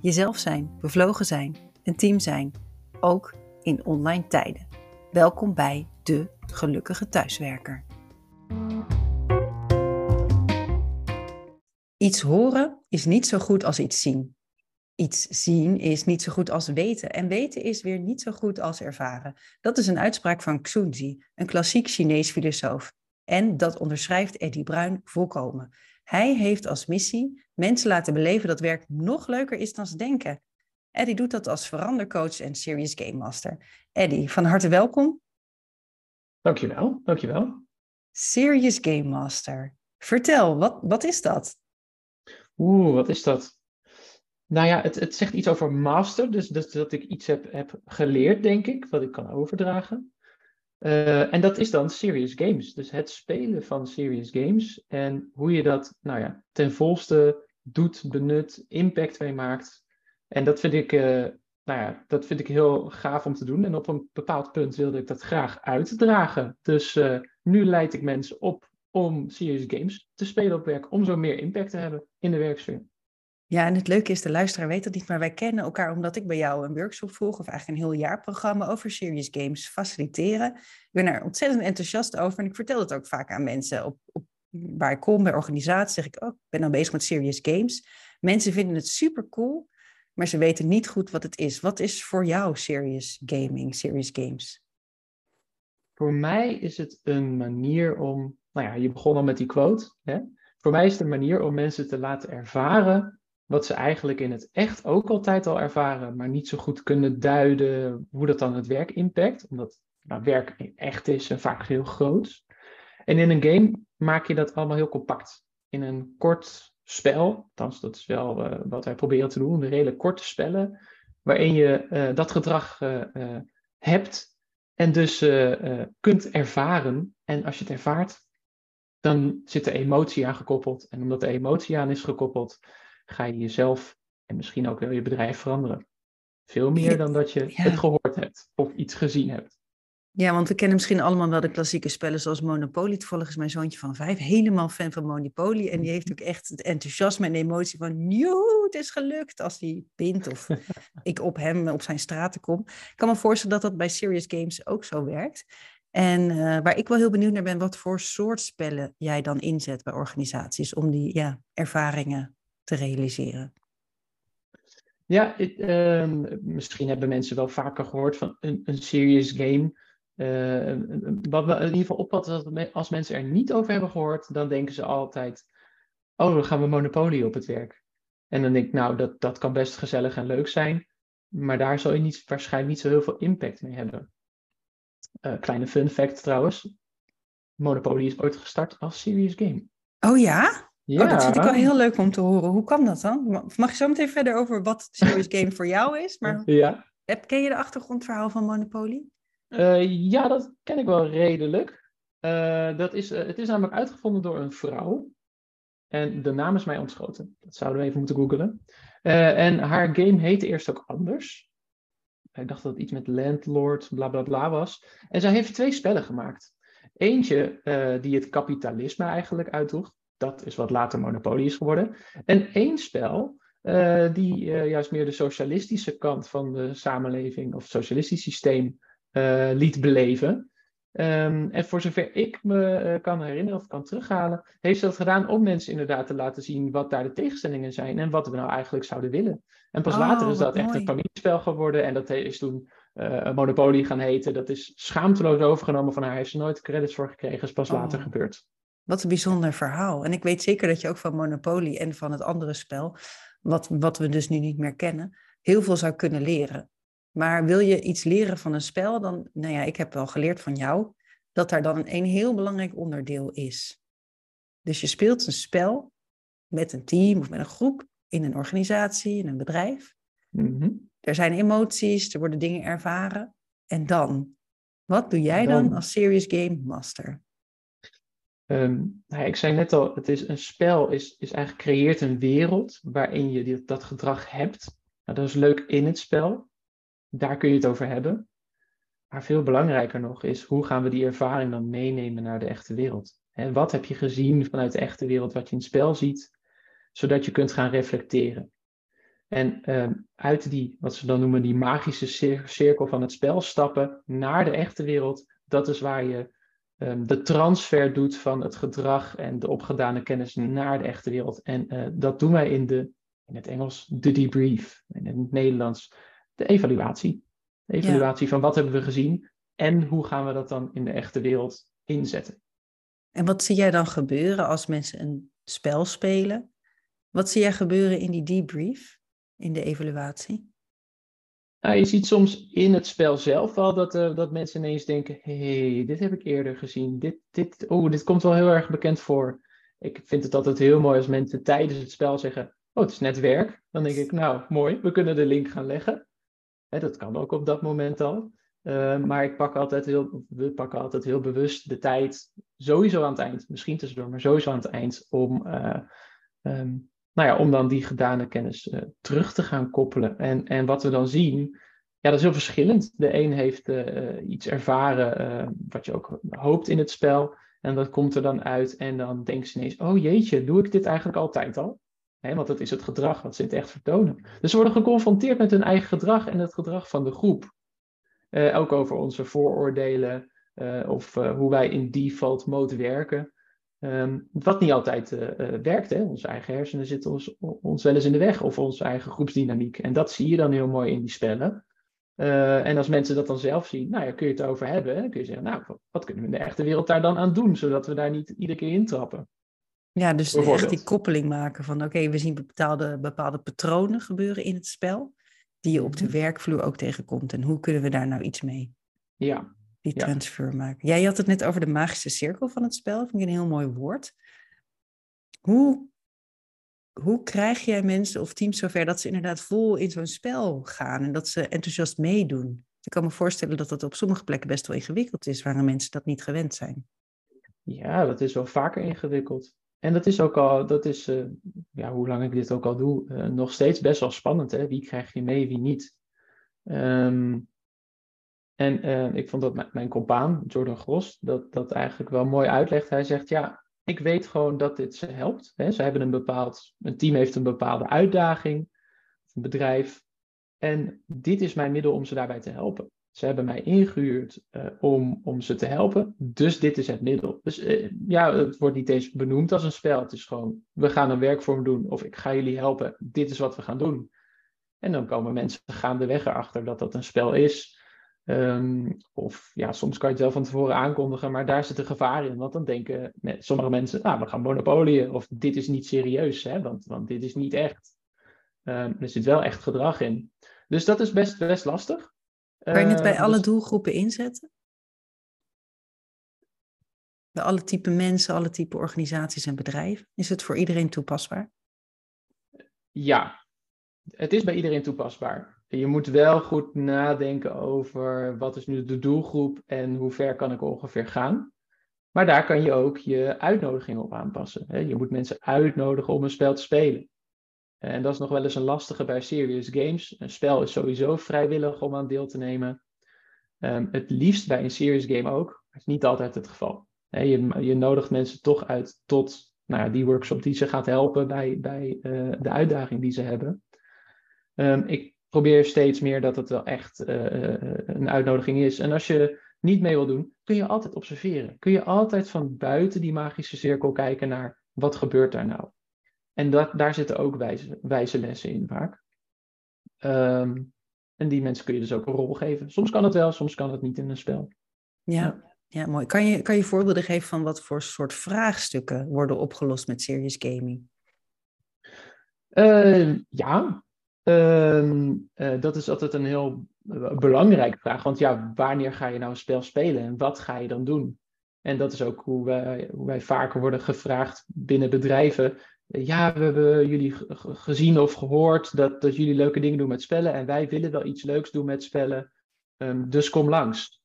jezelf zijn, bevlogen zijn, een team zijn, ook in online tijden. Welkom bij de Gelukkige Thuiswerker. Iets horen is niet zo goed als iets zien. Iets zien is niet zo goed als weten en weten is weer niet zo goed als ervaren. Dat is een uitspraak van Xunzi, een klassiek Chinees filosoof. En dat onderschrijft Eddie Bruin volkomen. Hij heeft als missie mensen laten beleven dat werk nog leuker is dan ze denken. Eddie doet dat als verandercoach en serious game master. Eddie, van harte welkom. Dankjewel, dankjewel. Serious game master. Vertel, wat, wat is dat? Oeh, wat is dat? Nou ja, het, het zegt iets over master, dus, dus dat ik iets heb, heb geleerd, denk ik, wat ik kan overdragen. Uh, en dat is dan serious games. Dus het spelen van serious games. En hoe je dat nou ja, ten volste doet, benut, impact mee maakt. En dat vind ik, uh, nou ja, dat vind ik heel gaaf om te doen. En op een bepaald punt wilde ik dat graag uitdragen. Dus uh, nu leid ik mensen op om serious games te spelen op werk. Om zo meer impact te hebben in de werksfeer. Ja, en het leuke is, de luisteraar weet dat niet, maar wij kennen elkaar omdat ik bij jou een workshop volg, of eigenlijk een heel jaarprogramma over serious games faciliteren. Ik ben er ontzettend enthousiast over en ik vertel het ook vaak aan mensen. Op, op waar ik kom bij organisaties zeg ik, oh, ik ben nou bezig met serious games. Mensen vinden het super cool, maar ze weten niet goed wat het is. Wat is voor jou serious gaming, serious games? Voor mij is het een manier om, nou ja, je begon al met die quote. Hè? Voor mij is het een manier om mensen te laten ervaren wat ze eigenlijk in het echt ook altijd al ervaren, maar niet zo goed kunnen duiden hoe dat dan het werk impact, omdat nou, werk echt is en vaak heel groot. En in een game maak je dat allemaal heel compact. In een kort spel, althans dat is wel uh, wat wij proberen te doen, de redelijk korte spellen, waarin je uh, dat gedrag uh, hebt en dus kunt ervaren. En als je het ervaart, dan zit er emotie aan gekoppeld. En omdat er emotie aan is gekoppeld, ga je jezelf en misschien ook wel je bedrijf veranderen. Veel meer dan dat je het gehoord hebt of iets gezien hebt. Ja, want we kennen misschien allemaal wel de klassieke spellen zoals Monopoly. Toevallig is mijn zoontje van vijf helemaal fan van Monopoly. En die heeft ook echt het enthousiasme en de emotie van... Joe, het is gelukt als hij wint of ik op hem, op zijn straten kom. Ik kan me voorstellen dat dat bij Serious Games ook zo werkt. En uh, waar ik wel heel benieuwd naar ben, wat voor soort spellen jij dan inzet bij organisaties om die ja, ervaringen te realiseren? Ja, het, uh, misschien hebben mensen wel vaker gehoord van een, een serious game. Uh, wat we in ieder geval opvatten, dat als mensen er niet over hebben gehoord, dan denken ze altijd: Oh, dan gaan we Monopoly op het werk. En dan denk ik, nou, dat, dat kan best gezellig en leuk zijn, maar daar zal je niet, waarschijnlijk niet zo heel veel impact mee hebben. Uh, kleine fun fact trouwens: Monopoly is ooit gestart als serious game. Oh ja? Ja. Oh, dat vind ik wel heel leuk om te horen. Hoe kan dat dan? Mag je zo meteen verder over wat Serious Game voor jou is? Maar ja. heb, ken je de achtergrondverhaal van Monopoly? Uh, ja, dat ken ik wel redelijk. Uh, dat is, uh, het is namelijk uitgevonden door een vrouw. En de naam is mij ontschoten. Dat zouden we even moeten googlen. en haar game heette eerst ook anders. Ik dacht dat het iets met landlord, bla bla bla was. En zij heeft twee spellen gemaakt. Eentje die het kapitalisme eigenlijk uitdroeg dat is wat later Monopoly is geworden. En één spel uh, die uh, juist meer de socialistische kant van de samenleving of socialistisch systeem uh, liet beleven. Um, en voor zover ik me kan herinneren of kan terughalen, heeft ze dat gedaan om mensen inderdaad te laten zien wat daar de tegenstellingen zijn en wat we nou eigenlijk zouden willen. En pas oh, later is dat echt een familiespel geworden en dat is toen Monopoly gaan heten. Dat is schaamteloos overgenomen van haar, heeft ze nooit credits voor gekregen, is pas oh. later gebeurd. Wat een bijzonder verhaal. En ik weet zeker dat je ook van Monopoly en van het andere spel, wat, wat we dus nu niet meer kennen, heel veel zou kunnen leren. Maar wil je iets leren van een spel, dan, nou ja, ik heb wel geleerd van jou, dat daar dan een heel belangrijk onderdeel is. Dus je speelt een spel met een team of met een groep in een organisatie, in een bedrijf. Mhm. Er zijn emoties, er worden dingen ervaren. En dan? Wat doe jij dan, Dan- als Serious Game Master? Ehm, nou ja, ik zei net al, het is een spel is, is eigenlijk creëert een wereld waarin je dat gedrag hebt. Nou, dat is leuk in het spel. Daar kun je het over hebben. Maar veel belangrijker nog is, hoe gaan we die ervaring dan meenemen naar de echte wereld? Hè, wat heb je gezien vanuit de echte wereld wat je in het spel ziet, zodat je kunt gaan reflecteren. En ehm, uit die, wat ze dan noemen, die magische cir- cirkel van het spel stappen naar de echte wereld, dat is waar je ehm, de transfer doet van het gedrag en de opgedane kennis naar de echte wereld. En eh, dat doen wij in, de, in het Engels de debrief, en in het Nederlands de evaluatie. De evaluatie van wat hebben we gezien en hoe gaan we dat dan in de echte wereld inzetten. En wat zie jij dan gebeuren als mensen een spel spelen? Wat zie jij gebeuren in die debrief, in de evaluatie? Nou, je ziet soms in het spel zelf wel dat, eh, dat mensen ineens denken: hé, hey, dit heb ik eerder gezien. Dit, dit, oh, dit komt wel heel erg bekend voor. Ik vind het altijd heel mooi als mensen tijdens het spel zeggen: Oh, het is net werk. Dan denk ik: Nou, mooi, we kunnen de link gaan leggen. Hè, dat kan ook op dat moment al. Eh, maar ik pak altijd heel, we pakken altijd heel bewust de tijd, sowieso aan het eind, misschien tussendoor, maar sowieso aan het eind, om, eh, ehm, nou ja, om dan die gedane kennis eh, terug te gaan koppelen. En, en wat we dan zien, ja, dat is heel verschillend. De een heeft eh, iets ervaren eh, wat je ook hoopt in het spel, en dat komt er dan uit, en dan denken ze ineens, oh jeetje, doe ik dit eigenlijk altijd al? Want dat is het gedrag wat ze het echt vertonen. Dus ze worden geconfronteerd met hun eigen gedrag en het gedrag van de groep. Ook over onze vooroordelen of hoe wij in default mode werken. Ehm, wat niet altijd eh, eh, werkt. Hè? Onze eigen hersenen zitten ons, ons wel eens in de weg of onze eigen groepsdynamiek. En dat zie je dan heel mooi in die spellen. Eh, en als mensen dat dan zelf zien, nou ja, kun je het over hebben. Hè? Dan kun je zeggen, nou, wat- kunnen we in de echte wereld daar dan aan doen, zodat we daar niet iedere keer intrappen. Ja, dus echt die koppeling maken van oké, we zien bepaalde, bepaalde patronen gebeuren in het spel, die je op de Mhm. werkvloer ook tegenkomt. En hoe kunnen we daar nou iets mee? Ja, Die Ja. transfer maken. Jij had het net over de magische cirkel van het spel. Vind ik een heel mooi woord. Hoe, hoe krijg jij mensen of teams zover dat ze inderdaad vol in zo'n spel gaan en dat ze enthousiast meedoen? Ik kan me voorstellen dat dat op sommige plekken best wel ingewikkeld is, waar mensen dat niet gewend zijn. Ja, dat is wel vaker ingewikkeld. En dat is ook al, dat is, eh, ja, hoe lang ik dit ook al doe, eh, nog steeds best wel spannend. Hè? Wie krijg je mee, wie niet? Ehm, en eh, ik vond dat mijn, mijn compaan, Jordan Gros, dat, dat eigenlijk wel mooi uitlegt. Hij zegt, ja, ik weet gewoon dat dit ze helpt. Hè? Ze hebben een bepaald, een team heeft een bepaalde uitdaging, een bedrijf. En dit is mijn middel om ze daarbij te helpen. Ze hebben mij ingehuurd eh, om, om ze te helpen, dus dit is het middel. Dus eh, ja, het wordt niet eens benoemd als een spel. Het is gewoon, we gaan een werkvorm doen of ik ga jullie helpen. Dit is wat we gaan doen. En dan komen mensen gaandeweg erachter dat dat een spel is. Ehm, of ja, soms kan je het wel van tevoren aankondigen, maar daar zit een gevaar in. Want dan denken sommige mensen, nou, we gaan monopolieën. Of dit is niet serieus, hè, want, want dit is niet echt. Ehm, er zit wel echt gedrag in. Dus dat is best, best lastig. Kan je het bij Eh, alle dus- doelgroepen inzetten? Bij alle type mensen, alle type organisaties en bedrijven? Is het voor iedereen toepasbaar? Ja, het is bij iedereen toepasbaar. Je moet wel goed nadenken over wat is nu de doelgroep en hoe ver kan ik ongeveer gaan. Maar daar kan je ook je uitnodiging op aanpassen. Je moet mensen uitnodigen om een spel te spelen. En dat is nog wel eens een lastige bij serious games. Een spel is sowieso vrijwillig om aan deel te nemen. Ehm, het liefst bij een serious game ook. Het is niet altijd het geval. Je, je nodigt mensen toch uit tot nou die workshop die ze gaat helpen bij, bij eh, de uitdaging die ze hebben. Ehm, ik probeer steeds meer dat het wel echt eh, eh, een uitnodiging is. En als je niet mee wil doen, kun je altijd observeren. Kun je altijd van buiten die magische cirkel kijken naar wat gebeurt daar nou. En dat, daar zitten ook wijze, wijze lessen in vaak. Ehm, en die mensen kun je dus ook een rol geven. Soms kan het wel, soms kan het niet in een spel. Ja, ja. mooi. Kan je, kan je voorbeelden geven van wat voor soort vraagstukken worden opgelost met serious gaming? Eh, ja, Ehm, eh, dat is altijd een heel eh, belangrijke vraag. Want ja, wanneer ga je nou een spel spelen en wat ga je dan doen? En dat is ook hoe wij, vaker worden gevraagd binnen bedrijven. ja, we hebben jullie gezien of gehoord dat, dat jullie leuke dingen doen met spellen en wij willen wel iets leuks doen met spellen, um, dus kom langs.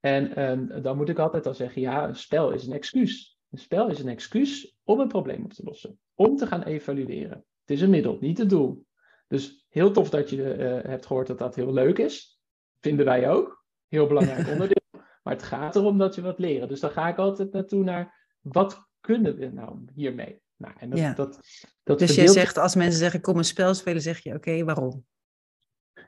En um, dan moet ik altijd al zeggen, ja, een spel is een excuus. Een spel is een excuus om een probleem op te lossen, om te gaan evalueren. Het is een middel, niet het doel. Dus heel tof dat je uh, hebt gehoord dat dat heel leuk is. Vinden wij ook. Heel belangrijk onderdeel. Maar het gaat erom dat je wat leren. Dus dan ga ik altijd naartoe naar wat kunnen we nou hiermee? Nou, en dat, Ja. dat, dat Dus je verdeelt- zegt, als mensen zeggen, kom een spel spelen, zeg je, oké, waarom?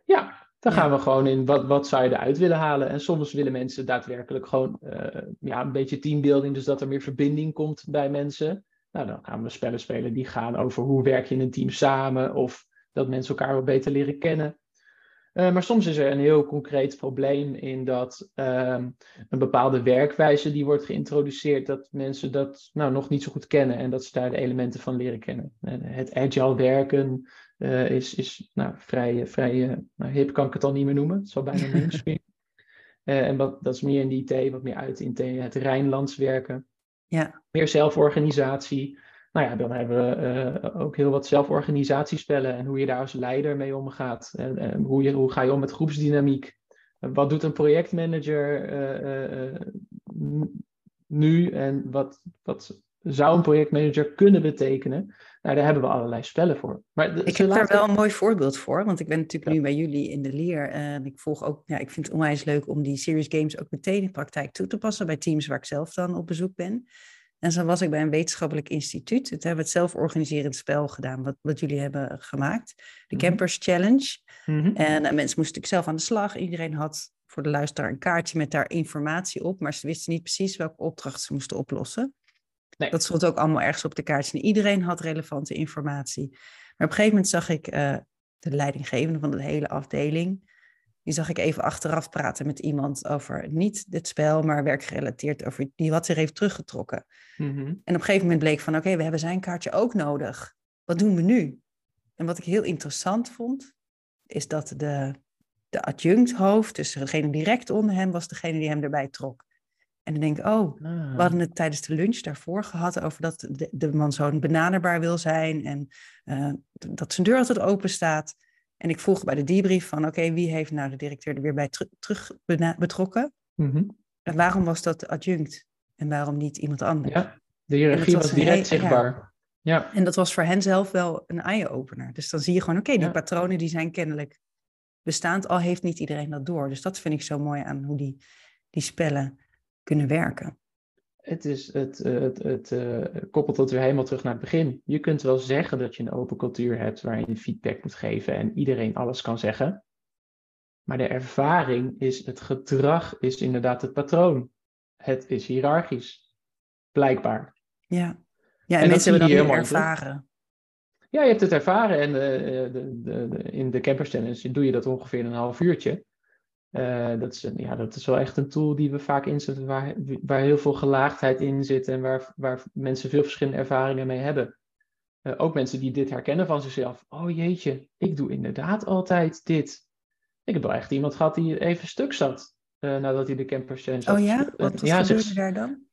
Ja, dan Ja. gaan we gewoon in wat, wat zou je eruit willen halen. En soms willen mensen daadwerkelijk gewoon eh, ja, een beetje teambuilding, dus dat er meer verbinding komt bij mensen. Nou, dan gaan we spellen spelen die gaan over hoe werk je in een team samen of dat mensen elkaar wat beter leren kennen. Eh, maar soms is er een heel concreet probleem in dat ehm, een bepaalde werkwijze die wordt geïntroduceerd, dat mensen dat nou, nog niet zo goed kennen en dat ze daar de elementen van leren kennen. En het agile werken eh, is, is nou, vrij, vrij eh, nou, hip, kan ik het al niet meer noemen. Het is al bijna mainstream. En wat, dat is meer in de IT, wat meer uit in het Rijnlands werken. Ja. Meer zelforganisatie. Nou ja, dan hebben we eh, ook heel wat zelforganisatiespellen en hoe je daar als leider mee omgaat. En, en hoe, je, hoe ga je om met groepsdynamiek? Wat doet een projectmanager eh, eh, nu en wat, wat zou een projectmanager kunnen betekenen? Nou, daar hebben we allerlei spellen voor. Maar de- Ik heb daar wel een mooi voorbeeld voor, want ik ben natuurlijk Ja. nu bij jullie in de leer en ik volg ook, ja, ik vind het onwijs leuk om die serious games ook meteen in praktijk toe te passen bij teams waar ik zelf dan op bezoek ben. En zo was ik bij een wetenschappelijk instituut. Toen hebben we het zelforganiserend spel gedaan, wat, wat jullie hebben gemaakt. De Mhm. Campers Challenge. Mhm. En eh, mensen moesten natuurlijk zelf aan de slag. Iedereen had voor de luisteraar een kaartje met daar informatie op, maar ze wisten niet precies welke opdracht ze moesten oplossen. Nee. Dat stond ook allemaal ergens op de kaartje. En iedereen had relevante informatie. Maar op een gegeven moment zag ik eh, de leidinggevende van de hele afdeling. Die zag ik even achteraf praten met iemand over niet dit spel, maar werkgerelateerd over die wat zich heeft teruggetrokken. Mhm. En op een gegeven moment bleek van oké, we hebben zijn kaartje ook nodig. Wat doen we nu? En wat ik heel interessant vond, is dat de, de adjuncthoofd, dus degene direct onder hem, was degene die hem erbij trok. En dan denk ik, oh, Ah. we hadden het tijdens de lunch daarvoor gehad over dat de, de man zo benaderbaar wil zijn en eh, dat zijn deur altijd open staat. En ik vroeg bij de debrief van, oké, wie heeft nou de directeur er weer bij teru- terug betrokken? Mhm. En waarom was dat de adjunct en waarom niet iemand anders? Ja, de hiërarchie was direct ja. zichtbaar. Ja. En dat was voor hen zelf wel een eye-opener. Dus dan zie je gewoon, oké, die Ja. patronen die zijn kennelijk bestaand, al heeft niet iedereen dat door. Dus dat vind ik zo mooi aan hoe die, die spellen kunnen werken. Het, is, het, eh, het, het eh, koppelt dat weer helemaal terug naar het begin. Je kunt wel zeggen dat je een open cultuur hebt waarin je feedback moet geven en iedereen alles kan zeggen. Maar de ervaring is, het gedrag is inderdaad het patroon. Het is hiërarchisch. Blijkbaar. Ja, ja en, dat mensen hebben dat ervaren. Ja, je hebt het ervaren en eh, de, de, de, in de Campers Challenge doe je dat ongeveer een half uurtje. Eh, dat, is, ja, dat is wel echt een tool die we vaak inzetten waar, waar heel veel gelaagdheid in zit en waar, waar mensen veel verschillende ervaringen mee hebben. Eh, ook mensen die dit herkennen van zichzelf. Oh jeetje, ik doe inderdaad altijd dit. Ik heb wel echt iemand gehad die even stuk zat eh, nadat hij de had Oh ja? Wat, ja, gebeurde zich- daar dan?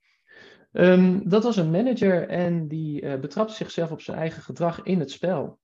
Ehm, dat was een manager en die betrapte zichzelf op zijn eigen gedrag in het spel.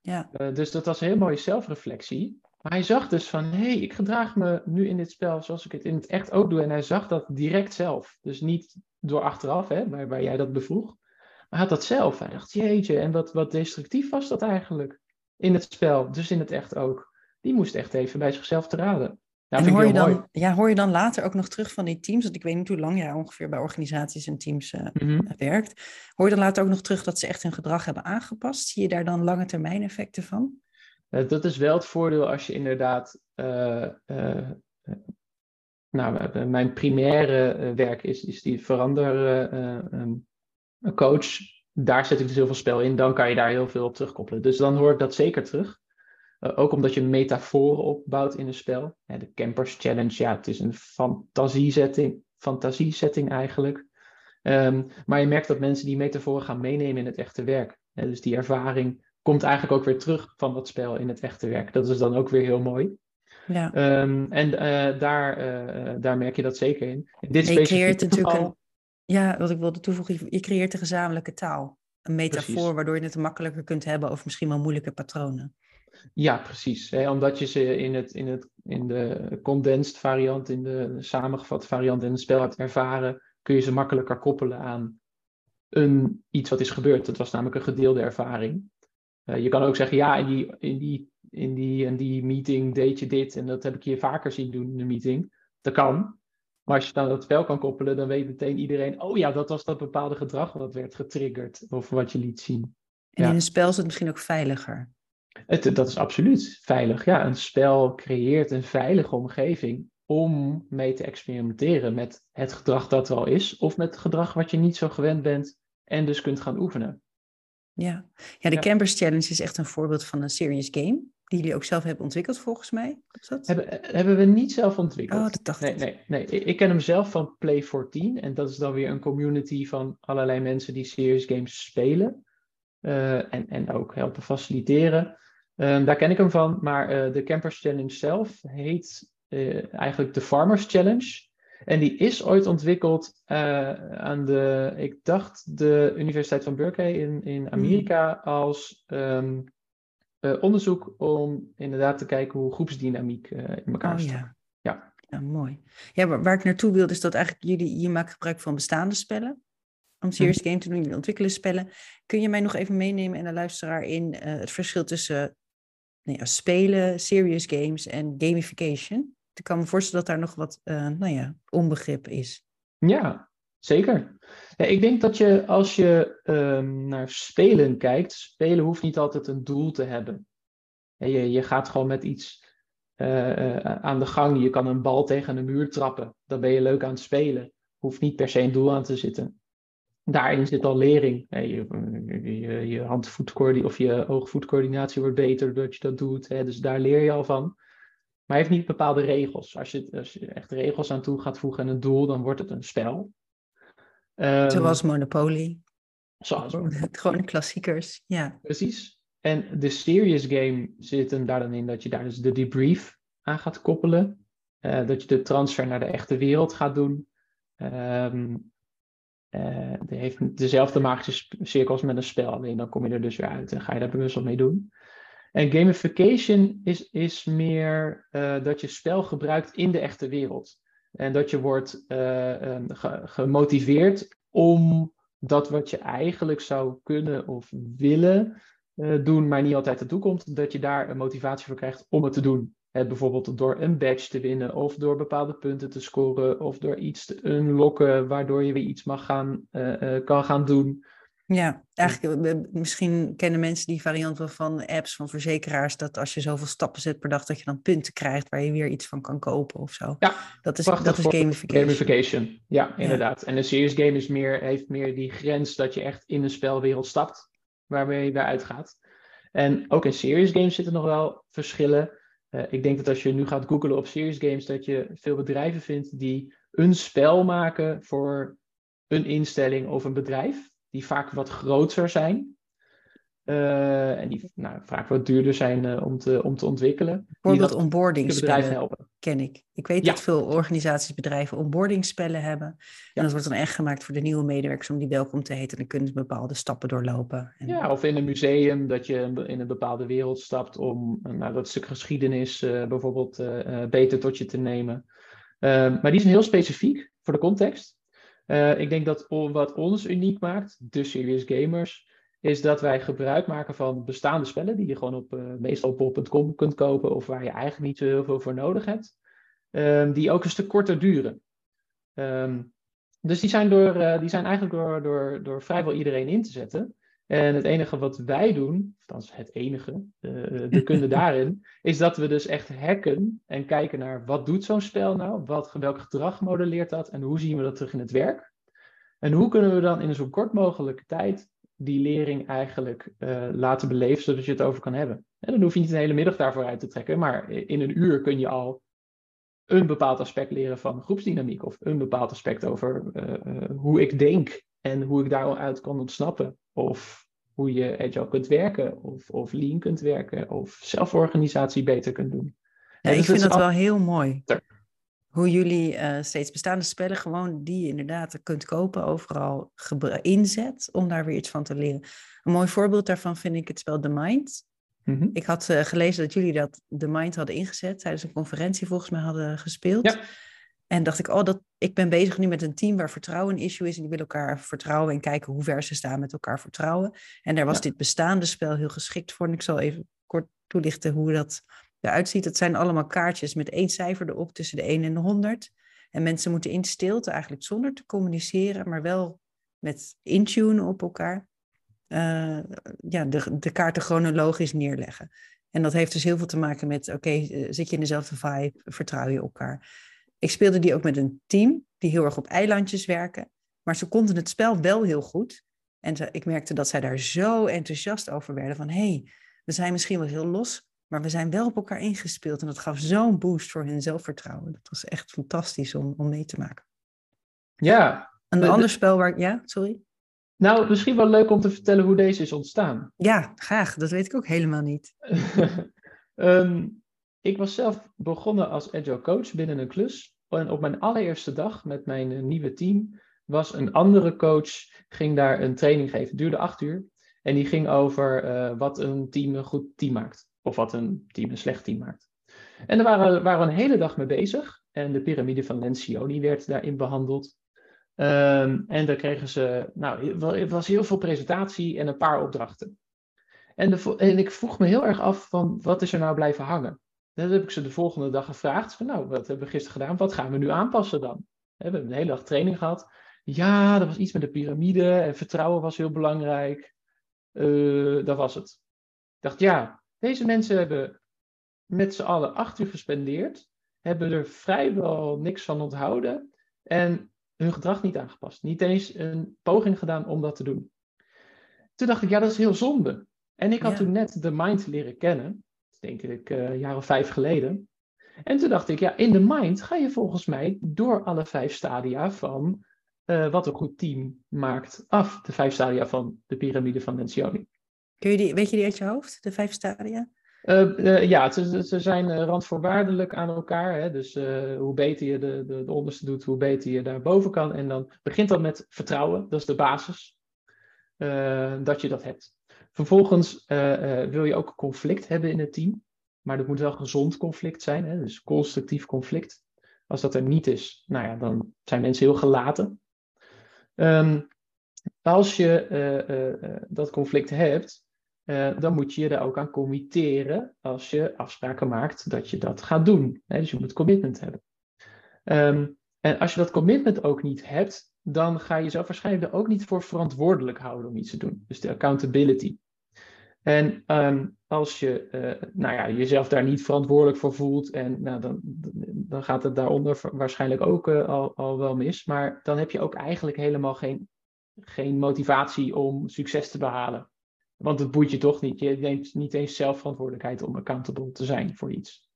Ja, dus dat was een heel mooie zelfreflectie. Maar hij zag dus van, hé, hey, ik gedraag me nu in dit spel zoals ik het in het echt ook doe. En hij zag dat direct zelf. Dus niet door achteraf, hè, waar, waar jij dat bevroeg. Maar hij had dat zelf. Hij dacht, jeetje, en wat, wat destructief was dat eigenlijk in het spel. Dus in het echt ook. Die moest echt even bij zichzelf te raden. Nou, en hoor je, dan, mooi. ja, hoor je dan later ook nog terug van die teams? Want ik weet niet hoe lang jij ongeveer bij organisaties en teams Mhm. werkt. Hoor je dan later ook nog terug dat ze echt hun gedrag hebben aangepast? Zie je daar dan lange termijn effecten van? Eh, dat is wel het voordeel als je inderdaad. eh, eh, nou, mijn primaire werk is, is die verandercoach. Daar zet ik dus heel veel spel in. Dan kan je daar heel veel op terugkoppelen. Dus dan hoor ik dat zeker terug. Ook omdat je metaforen opbouwt in een spel. De Campers Challenge, ja, het is een fantasiesetting, fantasiesetting eigenlijk. Ehm, maar je merkt dat mensen die metaforen gaan meenemen in het echte werk. Dus die ervaring komt eigenlijk ook weer terug van dat spel in het echte werk. Dat is dan ook weer heel mooi. Ja. Ehm, en eh, daar, eh, daar merk je dat zeker in. in dit je creëert natuurlijk een, ja, wat ik wilde toevoegen, je- je creëert een gezamenlijke taal. een metafoor Precies. waardoor je het makkelijker kunt hebben over misschien wel moeilijke patronen. Ja, precies. Hè, omdat je ze in, het, in, het, in de condensed variant, in de samengevatte variant in het spel hebt ervaren, kun je ze makkelijker koppelen aan een, iets wat is gebeurd. Dat was namelijk een gedeelde ervaring. Eh, je kan ook zeggen, ja, in die, in, die, in, die, in die meeting deed je dit en dat heb ik je vaker zien doen in de meeting. Dat kan. Maar als je dan dat wel kan koppelen, dan weet meteen iedereen, oh ja, dat was dat bepaalde gedrag wat werd getriggerd of wat je liet zien. En Ja. in een spel is het misschien ook veiliger. Het, dat is absoluut veilig. Ja, een spel creëert een veilige omgeving om mee te experimenteren met het gedrag dat er al is, of met gedrag wat je niet zo gewend bent en dus kunt gaan oefenen. Ja, ja de Ja. Campers Challenge is echt een voorbeeld van een serious game. Die jullie ook zelf hebben ontwikkeld, volgens mij. Dat? Hebben, hebben we niet zelf ontwikkeld. Oh, dat dacht nee, ik. nee, nee. Ik ken hem zelf van Play 14 en dat is dan weer een community van allerlei mensen die serious games spelen eh, en, en ook helpen faciliteren. Ehm, daar ken ik hem van, maar eh, de Campers Challenge zelf heet eh, eigenlijk de Farmers Challenge. En die is ooit ontwikkeld eh, aan de, ik dacht, de Universiteit van Berkeley in, in Amerika als ehm, eh, onderzoek om inderdaad te kijken hoe groepsdynamiek eh, in elkaar Oh staat. ja. Ja. Ja, mooi. Ja, waar, waar ik naartoe wilde is dat eigenlijk jullie, je maakt gebruik van bestaande spellen. Om serious game te doen, jullie ontwikkelen spellen. Kun je mij nog even meenemen en de luisteraar in het verschil tussen ja, spelen, serious games en gamification? Ik kan me voorstellen dat daar nog wat eh, nou ja, onbegrip is. Ja, zeker. Ja, ik denk dat je als je ehm, naar spelen kijkt, spelen hoeft niet altijd een doel te hebben. Je, je gaat gewoon met iets eh, eh, aan de gang. Je kan een bal tegen een muur trappen. Dan ben je leuk aan het spelen. Hoeft niet per se een doel aan te zitten. Daarin zit al lering. Je, je, je hand-voetcoördinatie of je oog-voetcoördinatie wordt beter doordat je dat doet. Dus daar leer je al van. Maar hij heeft niet bepaalde regels. Als je, als je echt regels aan toe gaat voegen en een doel, dan wordt het een spel. Ehm, Zoals Monopoly. zoals Gewoon klassiekers. Ja. Precies. En de serious game zit hem daar dan in dat je daar dus de debrief aan gaat koppelen. Eh, dat je de transfer naar de echte wereld gaat doen. Ehm eh, die heeft dezelfde magische cirkels met een spel, alleen dan kom je er dus weer uit en ga je daar bewust wat mee doen. En gamification is, is meer eh, dat je spel gebruikt in de echte wereld. En dat je wordt eh, ehm, ge- gemotiveerd om dat wat je eigenlijk zou kunnen of willen eh, doen, maar niet altijd ertoe komt, dat je daar een motivatie voor krijgt om het te doen. Hè, bijvoorbeeld door een badge te winnen, of door bepaalde punten te scoren, of door iets te unlocken, waardoor je weer iets mag gaan, kan gaan doen. Ja, eigenlijk misschien kennen mensen die variant wel van apps van verzekeraars, dat als je zoveel stappen zet per dag, dat je dan punten krijgt waar je weer iets van kan kopen of zo. Ja, dat is, dat is gamification. Gamification, ja, inderdaad. En een serious game is meer, heeft meer die grens dat je echt in een spelwereld stapt, waarmee je daaruit gaat. En ook in serious games zitten nog wel verschillen. Eh, ik denk dat als je nu gaat googlen op serious games, dat je veel bedrijven vindt die een spel maken voor een instelling of een bedrijf, die vaak wat groter zijn. Eh, en die nou, vaak wat duurder zijn eh, om, te, om te ontwikkelen. Bijvoorbeeld dat onboarding de bedrijven spellen helpen. ken ik. Ik weet Ja. dat veel organisaties, bedrijven onboarding spellen hebben. En dat wordt dan echt gemaakt voor de nieuwe medewerkers om die welkom te heten. En dan kunnen ze bepaalde stappen doorlopen. En, Ja, of in een museum dat je in een bepaalde wereld stapt om nou, dat stuk geschiedenis bijvoorbeeld beter tot je te nemen. Eh, maar die zijn heel specifiek voor de context. Eh, ik denk dat wat ons uniek maakt, de Serious Gamers, is dat wij gebruik maken van bestaande spellen die je gewoon op eh, meestal op bol.com kunt kopen of waar je eigenlijk niet zo heel veel voor nodig hebt. Ehm, die ook een stuk korter duren. Ehm, dus die zijn, door, eh, die zijn eigenlijk door, door, door vrijwel iedereen in te zetten. En het enige wat wij doen, althans het enige, eh, de kunde daarin, is dat we dus echt hacken en kijken naar wat doet zo'n spel nou, wat, welk gedrag modelleert dat en hoe zien we dat terug in het werk. En hoe kunnen we dan in zo kort mogelijke tijd die lering eigenlijk eh, laten beleven, zodat je het over kan hebben. En dan hoef je niet een hele middag daarvoor uit te trekken, maar in een uur kun je al een bepaald aspect leren van groepsdynamiek of een bepaald aspect over eh, eh, hoe ik denk en hoe ik daaruit kan ontsnappen. Of hoe je agile kunt werken, of, of lean kunt werken, of zelforganisatie beter kunt doen. Ja, dus ik vind dat wel heel mooi. Hoe jullie eh, steeds bestaande spellen, gewoon die je inderdaad kunt kopen, overal inzet om daar weer iets van te leren. Een mooi voorbeeld daarvan vind ik het spel The Mind. Mhm. Ik had uh, gelezen dat jullie dat The Mind hadden ingezet, tijdens een conferentie volgens mij hadden gespeeld. Ja. En dacht ik, oh, dat, ik ben bezig nu met een team waar vertrouwen een issue is. En die willen elkaar vertrouwen en kijken hoe ver ze staan met elkaar vertrouwen. En daar was dit bestaande spel heel geschikt voor. En ik zal even kort toelichten hoe dat eruit ziet. Het zijn allemaal kaartjes met één cijfer erop tussen de 1 en de 100. En mensen moeten in stilte, eigenlijk zonder te communiceren, maar wel met intune op elkaar, uh, ja, de, de kaarten chronologisch neerleggen. En dat heeft dus heel veel te maken met, oké, eh, zit je in dezelfde vibe, vertrouw je elkaar. Ik speelde die ook met een team die heel erg op eilandjes werken, maar ze konden het spel wel heel goed. En ze, ik merkte dat zij daar zo enthousiast over werden van, hé, hey, we zijn misschien wel heel los, maar we zijn wel op elkaar ingespeeld en dat gaf zo'n boost voor hun zelfvertrouwen. Dat was echt fantastisch om, om mee te maken. Ja. Een ander spel waar ja, sorry? Nou, misschien wel leuk om te vertellen hoe deze is ontstaan. Ja, graag. Dat weet ik ook helemaal niet. Ehm, ik was zelf begonnen als agile coach binnen een klus. En op mijn allereerste dag met mijn eh, nieuwe team was een andere coach, ging daar een training geven. Het duurde acht uur. En die ging over uh, wat een team een goed team maakt. Of wat een team een slecht team maakt. En daar waren, waren we een hele dag mee bezig. En de piramide van Lencioni werd daarin behandeld. Um, en daar kregen ze, nou, het was heel veel presentatie en een paar opdrachten. En, en ik vroeg me heel erg af van, wat is er nou blijven hangen? Dat heb ik ze de volgende dag gevraagd. Van, nou, wat hebben we gisteren gedaan? Wat gaan we nu aanpassen dan? We hebben een hele dag training gehad. Ja, er was iets met de piramide en vertrouwen was heel belangrijk. Uh, dat was het. Ik dacht, ja, deze mensen hebben met z'n allen acht uur gespendeerd, hebben er vrijwel niks van onthouden en hun gedrag niet aangepast. Niet eens een poging gedaan om dat te doen. Toen dacht ik, ja, dat is heel zonde. En ik had toen net de mind leren kennen, denk ik uh, een jaar of vijf geleden. En toen dacht ik, ja, in de mind ga je volgens mij door alle vijf stadia van uh, wat een goed team maakt af. De vijf stadia van de piramide van Lencioni. Kun je die, weet je die uit je hoofd, de vijf stadia? Uh, ja, ze, ze zijn randvoorwaardelijk aan elkaar. Hè? Dus hoe beter je de, de, de, onderste doet, hoe beter je daar boven kan. En dan begint dat met vertrouwen, dat is de basis. dat je dat hebt. Vervolgens wil je ook conflict hebben in het team. Maar dat moet wel gezond conflict zijn, hè? dus constructief conflict. Als dat er niet is, nou ja, dan zijn mensen heel gelaten. Um, als je dat conflict hebt, dan moet je je daar ook aan committeren als je afspraken maakt dat je dat gaat doen. Hè? Dus je moet commitment hebben. Um, en als je dat commitment ook niet hebt, dan ga je jezelf waarschijnlijk er ook niet voor verantwoordelijk houden om iets te doen. Dus de accountability. En um, als je uh, nou ja, jezelf daar niet verantwoordelijk voor voelt, en nou, dan, dan gaat het daaronder waarschijnlijk ook uh, al, al wel mis. Maar dan heb je ook eigenlijk helemaal geen, geen motivatie om succes te behalen. Want het boeit je toch niet. Je neemt niet eens zelf verantwoordelijkheid om accountable te zijn voor iets.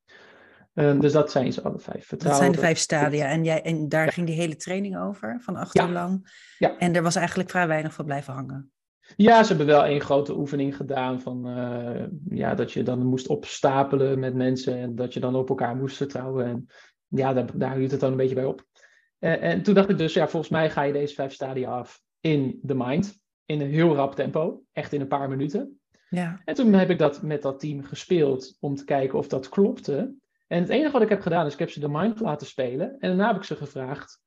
Um, dus dat zijn ze alle vijf. Vertrouwen, dat zijn de vijf stadia. En, jij, en daar ging die hele training over, van acht ja. uur lang. Ja. En er was eigenlijk vrij weinig van blijven hangen. Ja, ze hebben wel één grote oefening gedaan van uh, ja, dat je dan moest opstapelen met mensen en dat je dan op elkaar moest vertrouwen. En ja, daar, daar hield het dan een beetje bij op. Uh, en toen dacht ik dus, ja, volgens mij ga je deze vijf stadia af in de mind in een heel rap tempo, echt in een paar minuten. Ja. En toen heb ik dat met dat team gespeeld om te kijken of dat klopte. En het enige wat ik heb gedaan is, ik heb ze de mind laten spelen. En daarna heb ik ze gevraagd,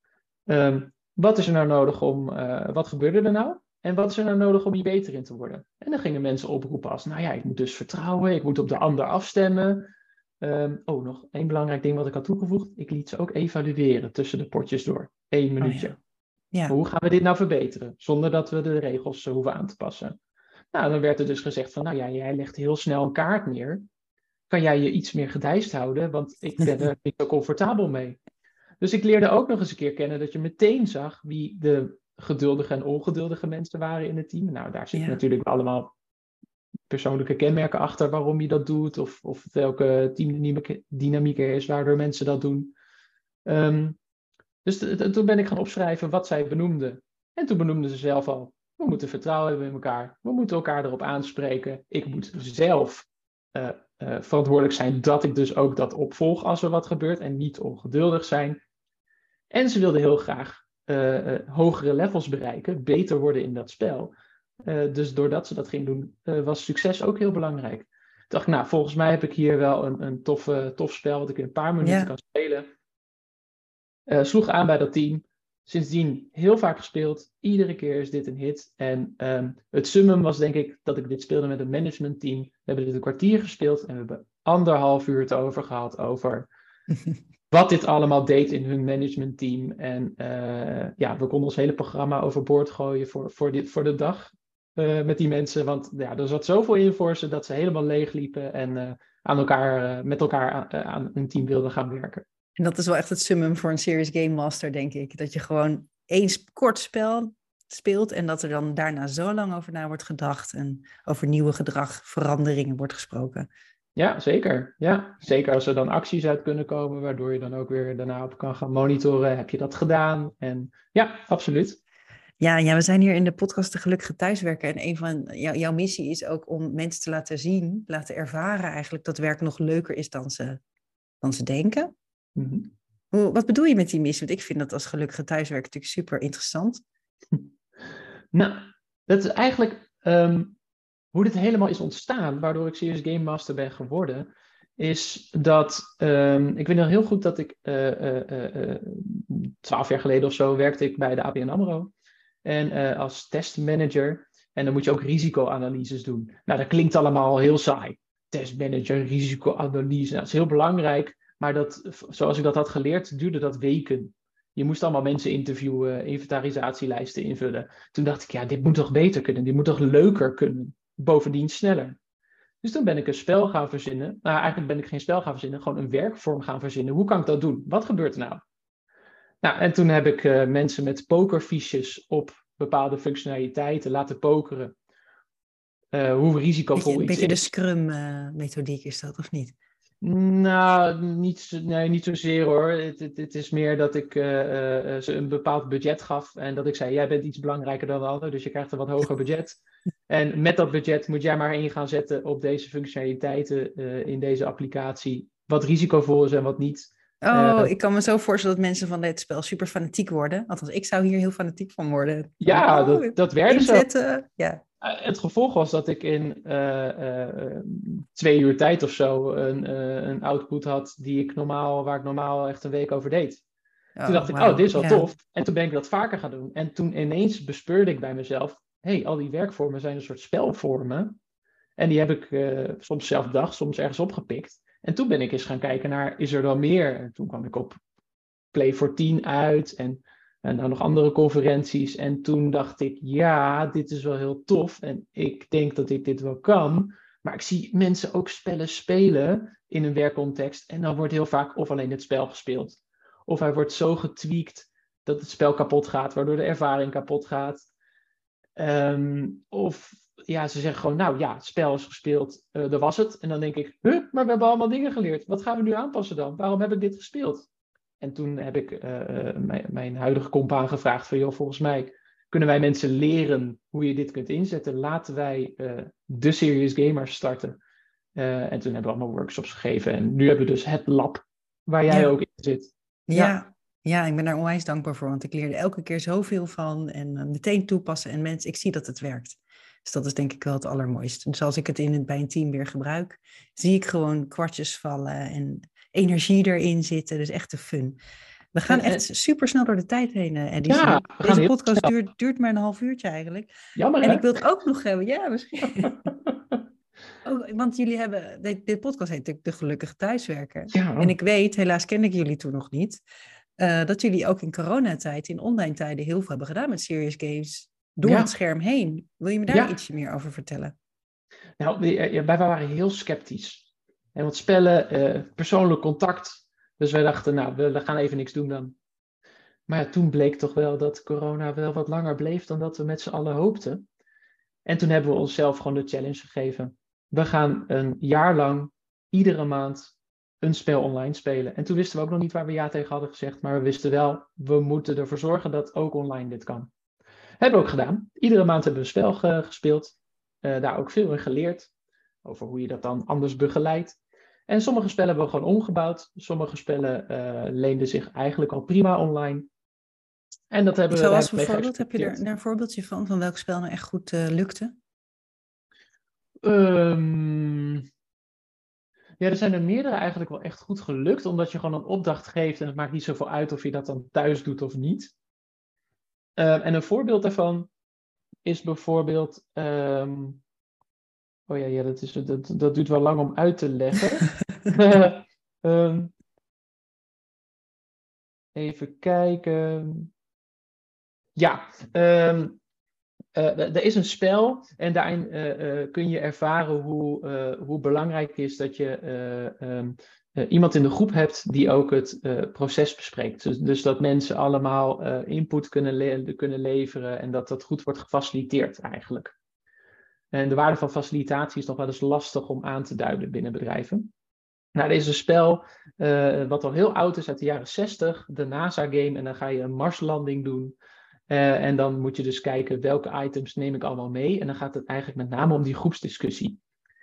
um, wat is er nou nodig om, uh, wat gebeurde er nou? En wat is er nou nodig om hier beter in te worden? En dan gingen mensen oproepen als, nou ja, ik moet dus vertrouwen, ik moet op de ander afstemmen. Um, oh, nog één belangrijk ding wat ik had toegevoegd. Ik liet ze ook evalueren tussen de potjes door. Eén oh minuutje. Oh ja. Ja. Hoe gaan we dit nou verbeteren? Zonder dat we de regels uh, hoeven aan te passen. Nou, dan werd er dus gezegd van, nou ja, jij legt heel snel een kaart neer. Kan jij je iets meer gedijst houden? Want ik ben er niet zo comfortabel mee. Dus ik leerde ook nog eens een keer kennen dat je meteen zag wie de geduldige en ongeduldige mensen waren in het team. Nou, daar zitten ja. natuurlijk allemaal persoonlijke kenmerken achter waarom je dat doet. Of, of welke teamdynamiek er is waardoor mensen dat doen. Um, dus toen ben ik gaan opschrijven wat zij benoemden. En toen benoemden ze zelf al, we moeten vertrouwen hebben in elkaar. We moeten elkaar erop aanspreken. Ik moet zelf verantwoordelijk zijn dat ik dus ook dat opvolg als er wat gebeurt en niet ongeduldig zijn. En ze wilden heel graag hogere levels bereiken, beter worden in dat spel. dus doordat ze dat ging doen, was succes ook heel belangrijk dacht ik, nou, volgens mij heb ik hier wel een, een tof, tof spel wat ik in een paar minuten kan spelen. Sloeg aan bij dat team. Sindsdien heel vaak gespeeld. Iedere keer is dit een hit. En um, het summum was denk ik dat ik dit speelde met een managementteam. We hebben dit een kwartier gespeeld en we hebben anderhalf uur het over gehad over wat dit allemaal deed in hun managementteam. En uh, ja, we konden ons hele programma overboord gooien voor, voor, dit, voor de dag. Uh, met die mensen. Want ja, er zat zoveel in voor ze dat ze helemaal leeg liepen en uh, aan elkaar, met elkaar aan, aan een team wilden gaan werken. En dat is wel echt het summum voor een Serious Game Master, denk ik. Dat je gewoon één kort spel speelt en dat er dan daarna zo lang over na wordt gedacht en over nieuwe gedragveranderingen wordt gesproken. Ja, zeker. Ja, zeker als er dan acties uit kunnen komen, waardoor je dan ook weer daarna op kan gaan monitoren. Heb je dat gedaan? En ja, absoluut. Ja, ja, we zijn hier in de podcast De Gelukkige Thuiswerken. En een van jouw missie is ook om mensen te laten zien, laten ervaren eigenlijk dat werk nog leuker is dan ze, dan ze denken. Mhm. Hoe, wat bedoel je met die missie? Want ik vind dat als gelukkige thuiswerken natuurlijk super interessant. Nou, dat is eigenlijk um, hoe dit helemaal is ontstaan, waardoor ik Serious Game Master ben geworden. Is dat, um, ik weet nog heel goed dat ik uh, uh, uh, twaalf jaar geleden of zo werkte ik bij de ABN AMRO. En uh, als testmanager. En dan moet je ook risicoanalyses doen. Nou, dat klinkt allemaal heel saai. Testmanager, risicoanalyse. Nou, dat is heel belangrijk. Maar dat, zoals ik dat had geleerd, duurde dat weken. Je moest allemaal mensen interviewen, inventarisatielijsten invullen. Toen dacht ik, ja, dit moet toch beter kunnen? Dit moet toch leuker kunnen? Bovendien sneller. Dus toen ben ik een spel gaan verzinnen. Nou, eigenlijk ben ik geen spel gaan verzinnen, gewoon een werkvorm gaan verzinnen. Hoe kan ik dat doen? Wat gebeurt er nou? Nou, en toen heb ik uh, mensen met pokerfiches op bepaalde functionaliteiten laten pokeren. Uh, hoe risicovol beetje, iets Een beetje de Scrum-methodiek is dat, of niet? Nou, niet, nee, niet zozeer hoor. Het, het, het is meer dat ik uh, ze een bepaald budget gaf en dat ik zei: Jij bent iets belangrijker dan de ander, dus je krijgt een wat hoger budget. En met dat budget moet jij maar in gaan zetten op deze functionaliteiten in deze applicatie. Wat risicovol is en wat niet. Oh, uh, ik kan me zo voorstellen dat mensen van dit spel super fanatiek worden. Althans, ik zou hier heel fanatiek van worden. Ja, oh, dat, dat werd zo. Ja. Uh, het gevolg was dat ik in uh, twee uur tijd of zo een, een output had die ik normaal, waar ik normaal echt een week over deed. Oh, toen dacht ik, oh, dit is wel ja. tof. En toen ben ik dat vaker gaan doen. En toen ineens bespeurde ik bij mezelf, hé, hey, al die werkvormen zijn een soort spelvormen. En die heb ik soms zelf bedacht, soms ergens opgepikt. En toen ben ik eens gaan kijken naar, is er dan meer? En toen kwam ik op Play for 10 uit en, en dan nog andere conferenties. En toen dacht ik, ja, dit is wel heel tof en ik denk dat ik dit wel kan. Maar ik zie mensen ook spellen spelen in een werkcontext en dan wordt heel vaak of alleen het spel gespeeld. Of hij wordt zo getweakt dat het spel kapot gaat, waardoor de ervaring kapot gaat. Um, of ja, ze zeggen gewoon, nou ja, het spel is gespeeld, uh, dat was het. En dan denk ik, huh, maar we hebben allemaal dingen geleerd. Wat gaan we nu aanpassen dan? Waarom heb ik dit gespeeld? En toen heb ik uh, mijn, mijn, huidige compaan gevraagd van, joh, volgens mij kunnen wij mensen leren hoe je dit kunt inzetten. Laten wij uh, de Serious Gamers starten. en toen hebben we allemaal workshops gegeven. En nu hebben we dus het lab waar jij ja. ook in zit. Ja. ja. ja. ik ben daar onwijs dankbaar voor, want ik leerde elke keer zoveel van en meteen toepassen. En mensen, ik zie dat het werkt. Dus dat is denk ik wel het allermooiste. Dus als ik het in het, bij een team weer gebruik, zie ik gewoon kwartjes vallen en energie erin zitten. Dus echt de fun. We gaan echt super snel door de tijd heen, Eddie. Ja, Deze podcast duurt, duurt, maar een half uurtje eigenlijk. Jammer, En hè? ik wil het ook nog hebben. Ja, misschien. oh, want jullie hebben... Dit, dit podcast heet natuurlijk De Gelukkige Thuiswerker. Ja. En ik weet, helaas ken ik jullie toen nog niet... Uh, dat jullie ook in coronatijd, in online tijden, heel veel hebben gedaan met serious games door ja. het scherm heen. Wil je me daar ja. ietsje meer over vertellen? Nou, wij waren heel sceptisch. En wat spellen, uh, persoonlijk contact. Dus wij dachten, nou, we, gaan even niks doen dan. Maar ja, toen bleek toch wel dat corona wel wat langer bleef dan dat we met z'n allen hoopten. En toen hebben we onszelf gewoon de challenge gegeven. We gaan een jaar lang, iedere maand, een spel online spelen. En toen wisten we ook nog niet waar we ja tegen hadden gezegd. Maar we wisten wel, we moeten ervoor zorgen dat ook online dit kan. Hebben we ook gedaan. Iedere maand hebben we een spel ge gespeeld. Uh, daar ook veel in geleerd. over hoe je dat dan anders begeleidt. En sommige spellen hebben we gewoon omgebouwd. Sommige spellen uh, leenden zich eigenlijk al prima online. En dat hebben we. Zoals bijvoorbeeld, heb je er een voorbeeldje van, van welk spel nou echt goed uh, lukte? Um, ja, er zijn er meerdere eigenlijk wel echt goed gelukt, omdat je gewoon een opdracht geeft en het maakt niet zoveel uit of je dat dan thuis doet of niet. Um, en een voorbeeld daarvan is bijvoorbeeld. Um, oh ja, ja dat, is, dat, dat duurt wel lang om uit te leggen. um, even kijken. Ja, um, uh, er is een spel en daarin uh, uh, kun je ervaren hoe, hoe belangrijk is dat je um, iemand in de groep hebt die ook het proces bespreekt. Dus, dus, dat mensen allemaal input kunnen, le kunnen leveren en dat dat goed wordt gefaciliteerd eigenlijk. En de waarde van facilitatie is nog wel eens lastig om aan te duiden binnen bedrijven. Nou, deze is een spel wat al heel oud is uit de jaren 60, de NASA-game. En dan ga je een Marslanding doen. Uh, en dan moet je dus kijken welke items neem ik allemaal mee. En dan gaat het eigenlijk met name om die groepsdiscussie.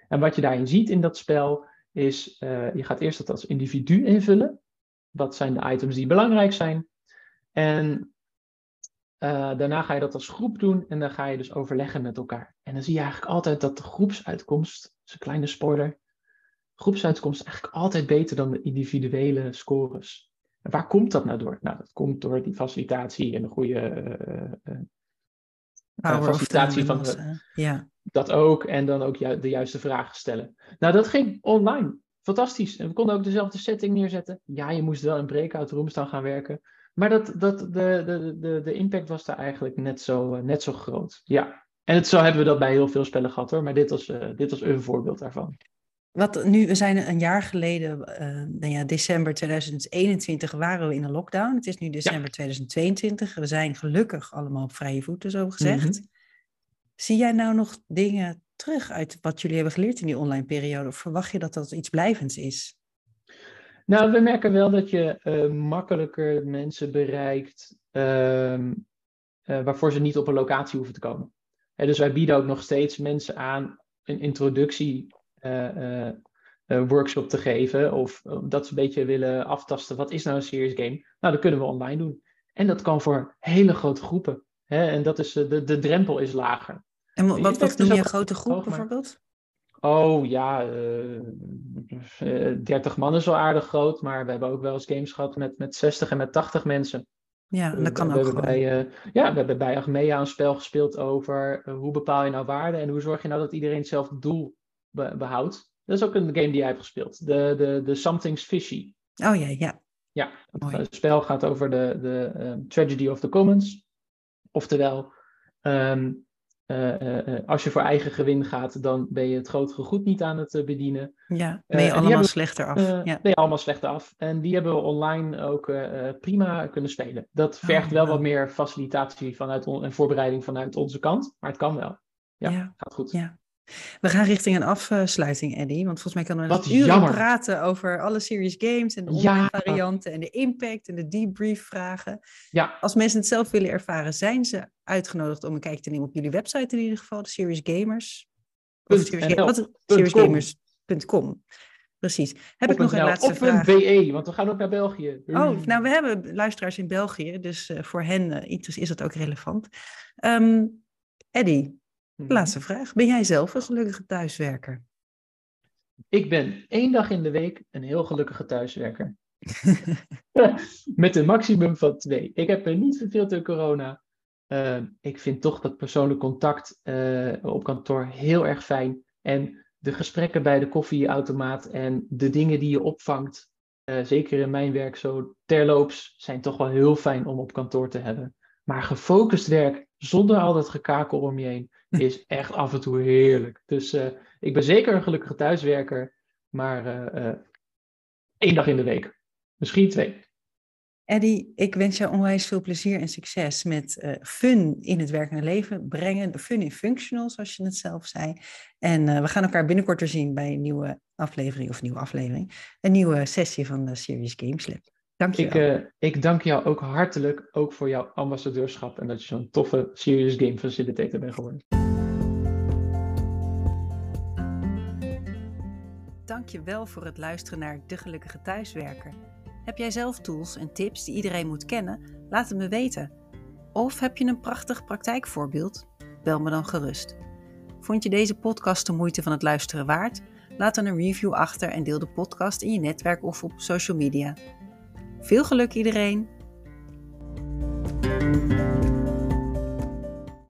En wat je daarin ziet in dat spel is, uh, je gaat eerst dat als individu invullen. Wat zijn de items die belangrijk zijn? En uh, daarna ga je dat als groep doen en dan ga je dus overleggen met elkaar. En dan zie je eigenlijk altijd dat de groepsuitkomst, dat is een kleine spoiler, groepsuitkomst is eigenlijk altijd beter dan de individuele scores. En waar komt dat nou door? Nou, dat komt door die facilitatie en de goede uh, facilitatie van de, ja. dat ook. En dan ook ju de juiste vragen stellen. Nou, dat ging online. Fantastisch. En we konden ook dezelfde setting neerzetten. Ja, je moest wel in breakout rooms dan gaan werken. Maar dat, dat, de, de, de, de impact was daar eigenlijk net zo, net zo groot. Ja. En het, zo hebben we dat bij heel veel spellen gehad hoor. Maar dit was, uh, dit was een voorbeeld daarvan. Wat nu, we zijn een jaar geleden, uh, nou ja, december 2021 waren we in een lockdown. Het is nu december 2022. We zijn gelukkig allemaal op vrije voeten, zo gezegd. Mhm. Zie jij nou nog dingen terug uit wat jullie hebben geleerd in die online periode? Of verwacht je dat dat iets blijvends is? Nou, we merken wel dat je uh, makkelijker mensen bereikt uh, uh, waarvoor ze niet op een locatie hoeven te komen. dus wij bieden ook nog steeds mensen aan een introductie uh, workshop te geven. Of dat ze een beetje willen aftasten. Wat is nou een serious game? Nou, dat kunnen we online doen. En dat kan voor hele grote groepen. Hè? En dat is, de, de drempel is lager. En wat, wat, noem je grote groep bijvoorbeeld? Oh ja, uh, 30 man is wel aardig groot, maar we hebben ook wel eens games gehad met, met 60 en met 80 mensen. Ja, dat kan we, ook bij, uh, Ja, we hebben bij Achmea een spel gespeeld over hoe bepaal je nou waarde en hoe zorg je nou dat iedereen hetzelfde doel behoudt. Dat is ook een game die jij hebt gespeeld. De, de, de Something's Fishy. Oh ja, ja. Ja, het spel gaat over de, de Tragedy of the Commons. Oftewel, um, uh, uh, als je voor eigen gewin gaat, dan ben je het grotere goed niet aan het uh, bedienen. Ja, ben je allemaal slechter af. ja. Ben je allemaal slechter af. En die hebben we online ook prima kunnen spelen. Dat vergt oh, wel wat meer facilitatie vanuit en voorbereiding vanuit onze kant, maar het kan wel. Ja, ja. gaat goed. Ja. We gaan richting een afsluiting, Eddie. Want volgens mij kunnen we nog uren jammer. praten over alle serious games en de online varianten en de impact en de debrief vragen. Ja. Als mensen het zelf willen ervaren, zijn ze uitgenodigd om een kijkje te nemen op jullie website in ieder geval, de Serious Gamers. Of seriousgamers.com. Precies. Heb ik nog een laatste vraag? Of een BE, want we gaan ook naar België. Oh, nou, we hebben luisteraars in België, dus uh, voor hen uh, is dat ook relevant. Um, Eddie, Mhm. Laatste vraag. Ben jij zelf een gelukkige thuiswerker? Ik ben één dag in de week een heel gelukkige thuiswerker. Met een maximum van twee. Ik heb er niet verveeld door corona. Uh, ik vind toch dat persoonlijk contact uh, op kantoor heel erg fijn. En de gesprekken bij de koffieautomaat en de dingen die je opvangt, uh, zeker in mijn werk zo terloops, zijn toch wel heel fijn om op kantoor te hebben. Maar gefocust werk zonder al dat gekakel om je heen is echt af en toe heerlijk. Dus uh, ik ben zeker een gelukkige thuiswerker, maar uh, uh, één dag in de week. Misschien twee. Eddie, ik wens jou onwijs veel plezier en succes met fun in het werkende leven brengen. Fun in functional, zoals je het zelf zei. En we gaan elkaar binnenkort weer zien bij een nieuwe aflevering, of nieuwe aflevering, een nieuwe sessie van de Serious Games Lab. Dank je ik, uh, ik dank jou ook hartelijk, ook voor jouw ambassadeurschap en dat je zo'n toffe Serious Game Facilitator bent geworden. dank je wel voor het luisteren naar De Gelukkige Thuiswerker. Heb jij zelf tools en tips die iedereen moet kennen? Laat het me weten. Of heb je een prachtig praktijkvoorbeeld? Bel me dan gerust. Vond je deze podcast de moeite van het luisteren waard? Laat dan een review achter en deel de podcast in je netwerk of op social media. Veel geluk iedereen!